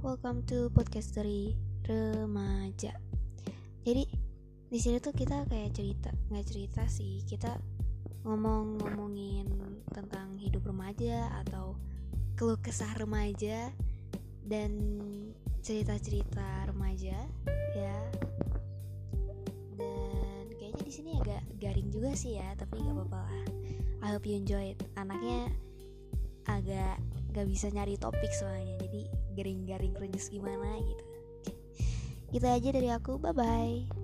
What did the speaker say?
welcome to podcast dari remaja. Jadi di sini tuh kita kayak cerita, nggak cerita sih, kita ngomong-ngomongin tentang hidup remaja atau keluh kesah remaja dan cerita-cerita remaja ya. Dan kayaknya di sini agak garing juga sih ya, tapi nggak apa-apa lah. I hope you enjoy it. Anaknya agak gak bisa nyari topik soalnya jadi garing-garing krenyes gimana gitu. Gitu aja dari aku. Bye bye